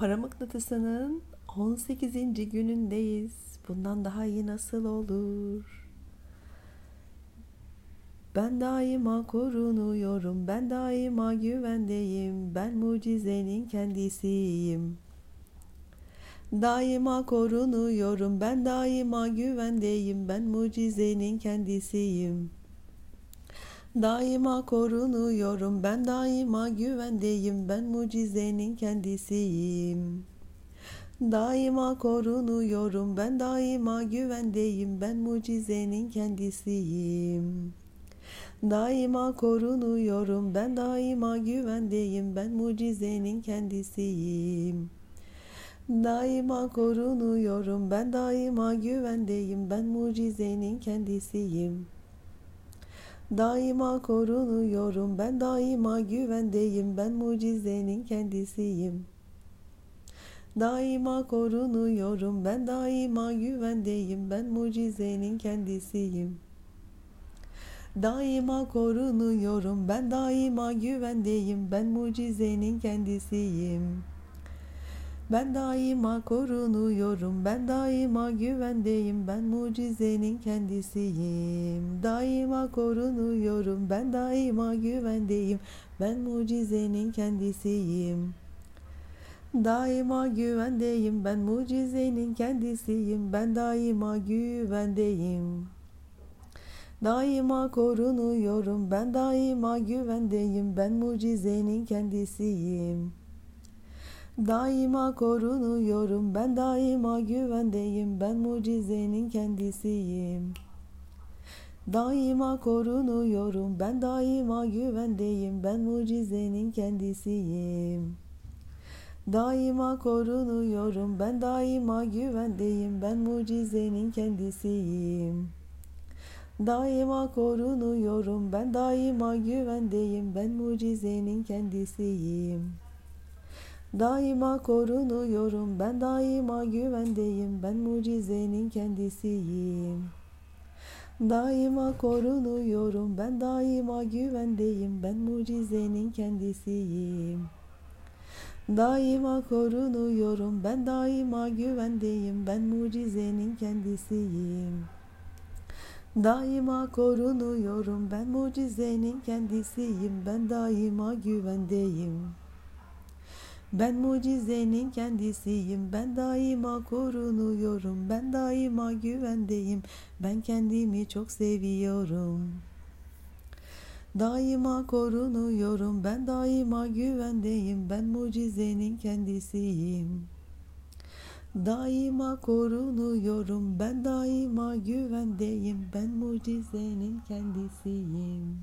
Para mıknatısının 18. günündeyiz. Bundan daha iyi nasıl olur? Ben daima korunuyorum, ben daima güvendeyim, ben mucizenin kendisiyim. Daima korunuyorum, ben daima güvendeyim, ben mucizenin kendisiyim. Daima korunuyorum, ben daima güvendeyim, ben mucizenin kendisiyim. Daima korunuyorum, ben daima güvendeyim, ben mucizenin kendisiyim. Daima korunuyorum, ben daima güvendeyim, ben mucizenin kendisiyim. Daima korunuyorum, ben daima güvendeyim, ben mucizenin kendisiyim. Daima korunuyorum, ben daima güvendeyim, ben mucizenin kendisiyim. Daima korunuyorum, ben daima güvendeyim, ben mucizenin kendisiyim. Daima korunuyorum, ben daima güvendeyim, ben mucizenin kendisiyim. Ben daima korunuyorum, ben daima güvendeyim, ben mucizenin kendisiyim. Daima korunuyorum, ben daima güvendeyim, ben mucizenin kendisiyim. Daima güvendeyim, ben mucizenin kendisiyim, ben daima güvendeyim. Daima korunuyorum, ben daima güvendeyim, ben mucizenin kendisiyim. Daima korunuyorum, ben daima güvendeyim, ben mucizenin kendisiyim. Daima korunuyorum, ben daima güvendeyim, ben mucizenin kendisiyim. Daima korunuyorum, ben daima güvendeyim, ben mucizenin kendisiyim. Daima korunuyorum, ben daima güvendeyim, ben mucizenin kendisiyim. Daima korunuyorum, ben daima güvendeyim, ben mucizenin kendisiyim. Daima korunuyorum, ben daima güvendeyim, ben mucizenin kendisiyim. Daima korunuyorum, ben daima güvendeyim, ben mucizenin kendisiyim. Daima korunuyorum, ben mucizenin kendisiyim, ben daima güvendeyim. Ben mucizenin kendisiyim, ben daima korunuyorum, ben daima güvendeyim, ben kendimi çok seviyorum. Daima korunuyorum, ben daima güvendeyim, ben mucizenin kendisiyim. Daima korunuyorum, ben daima güvendeyim, ben mucizenin kendisiyim.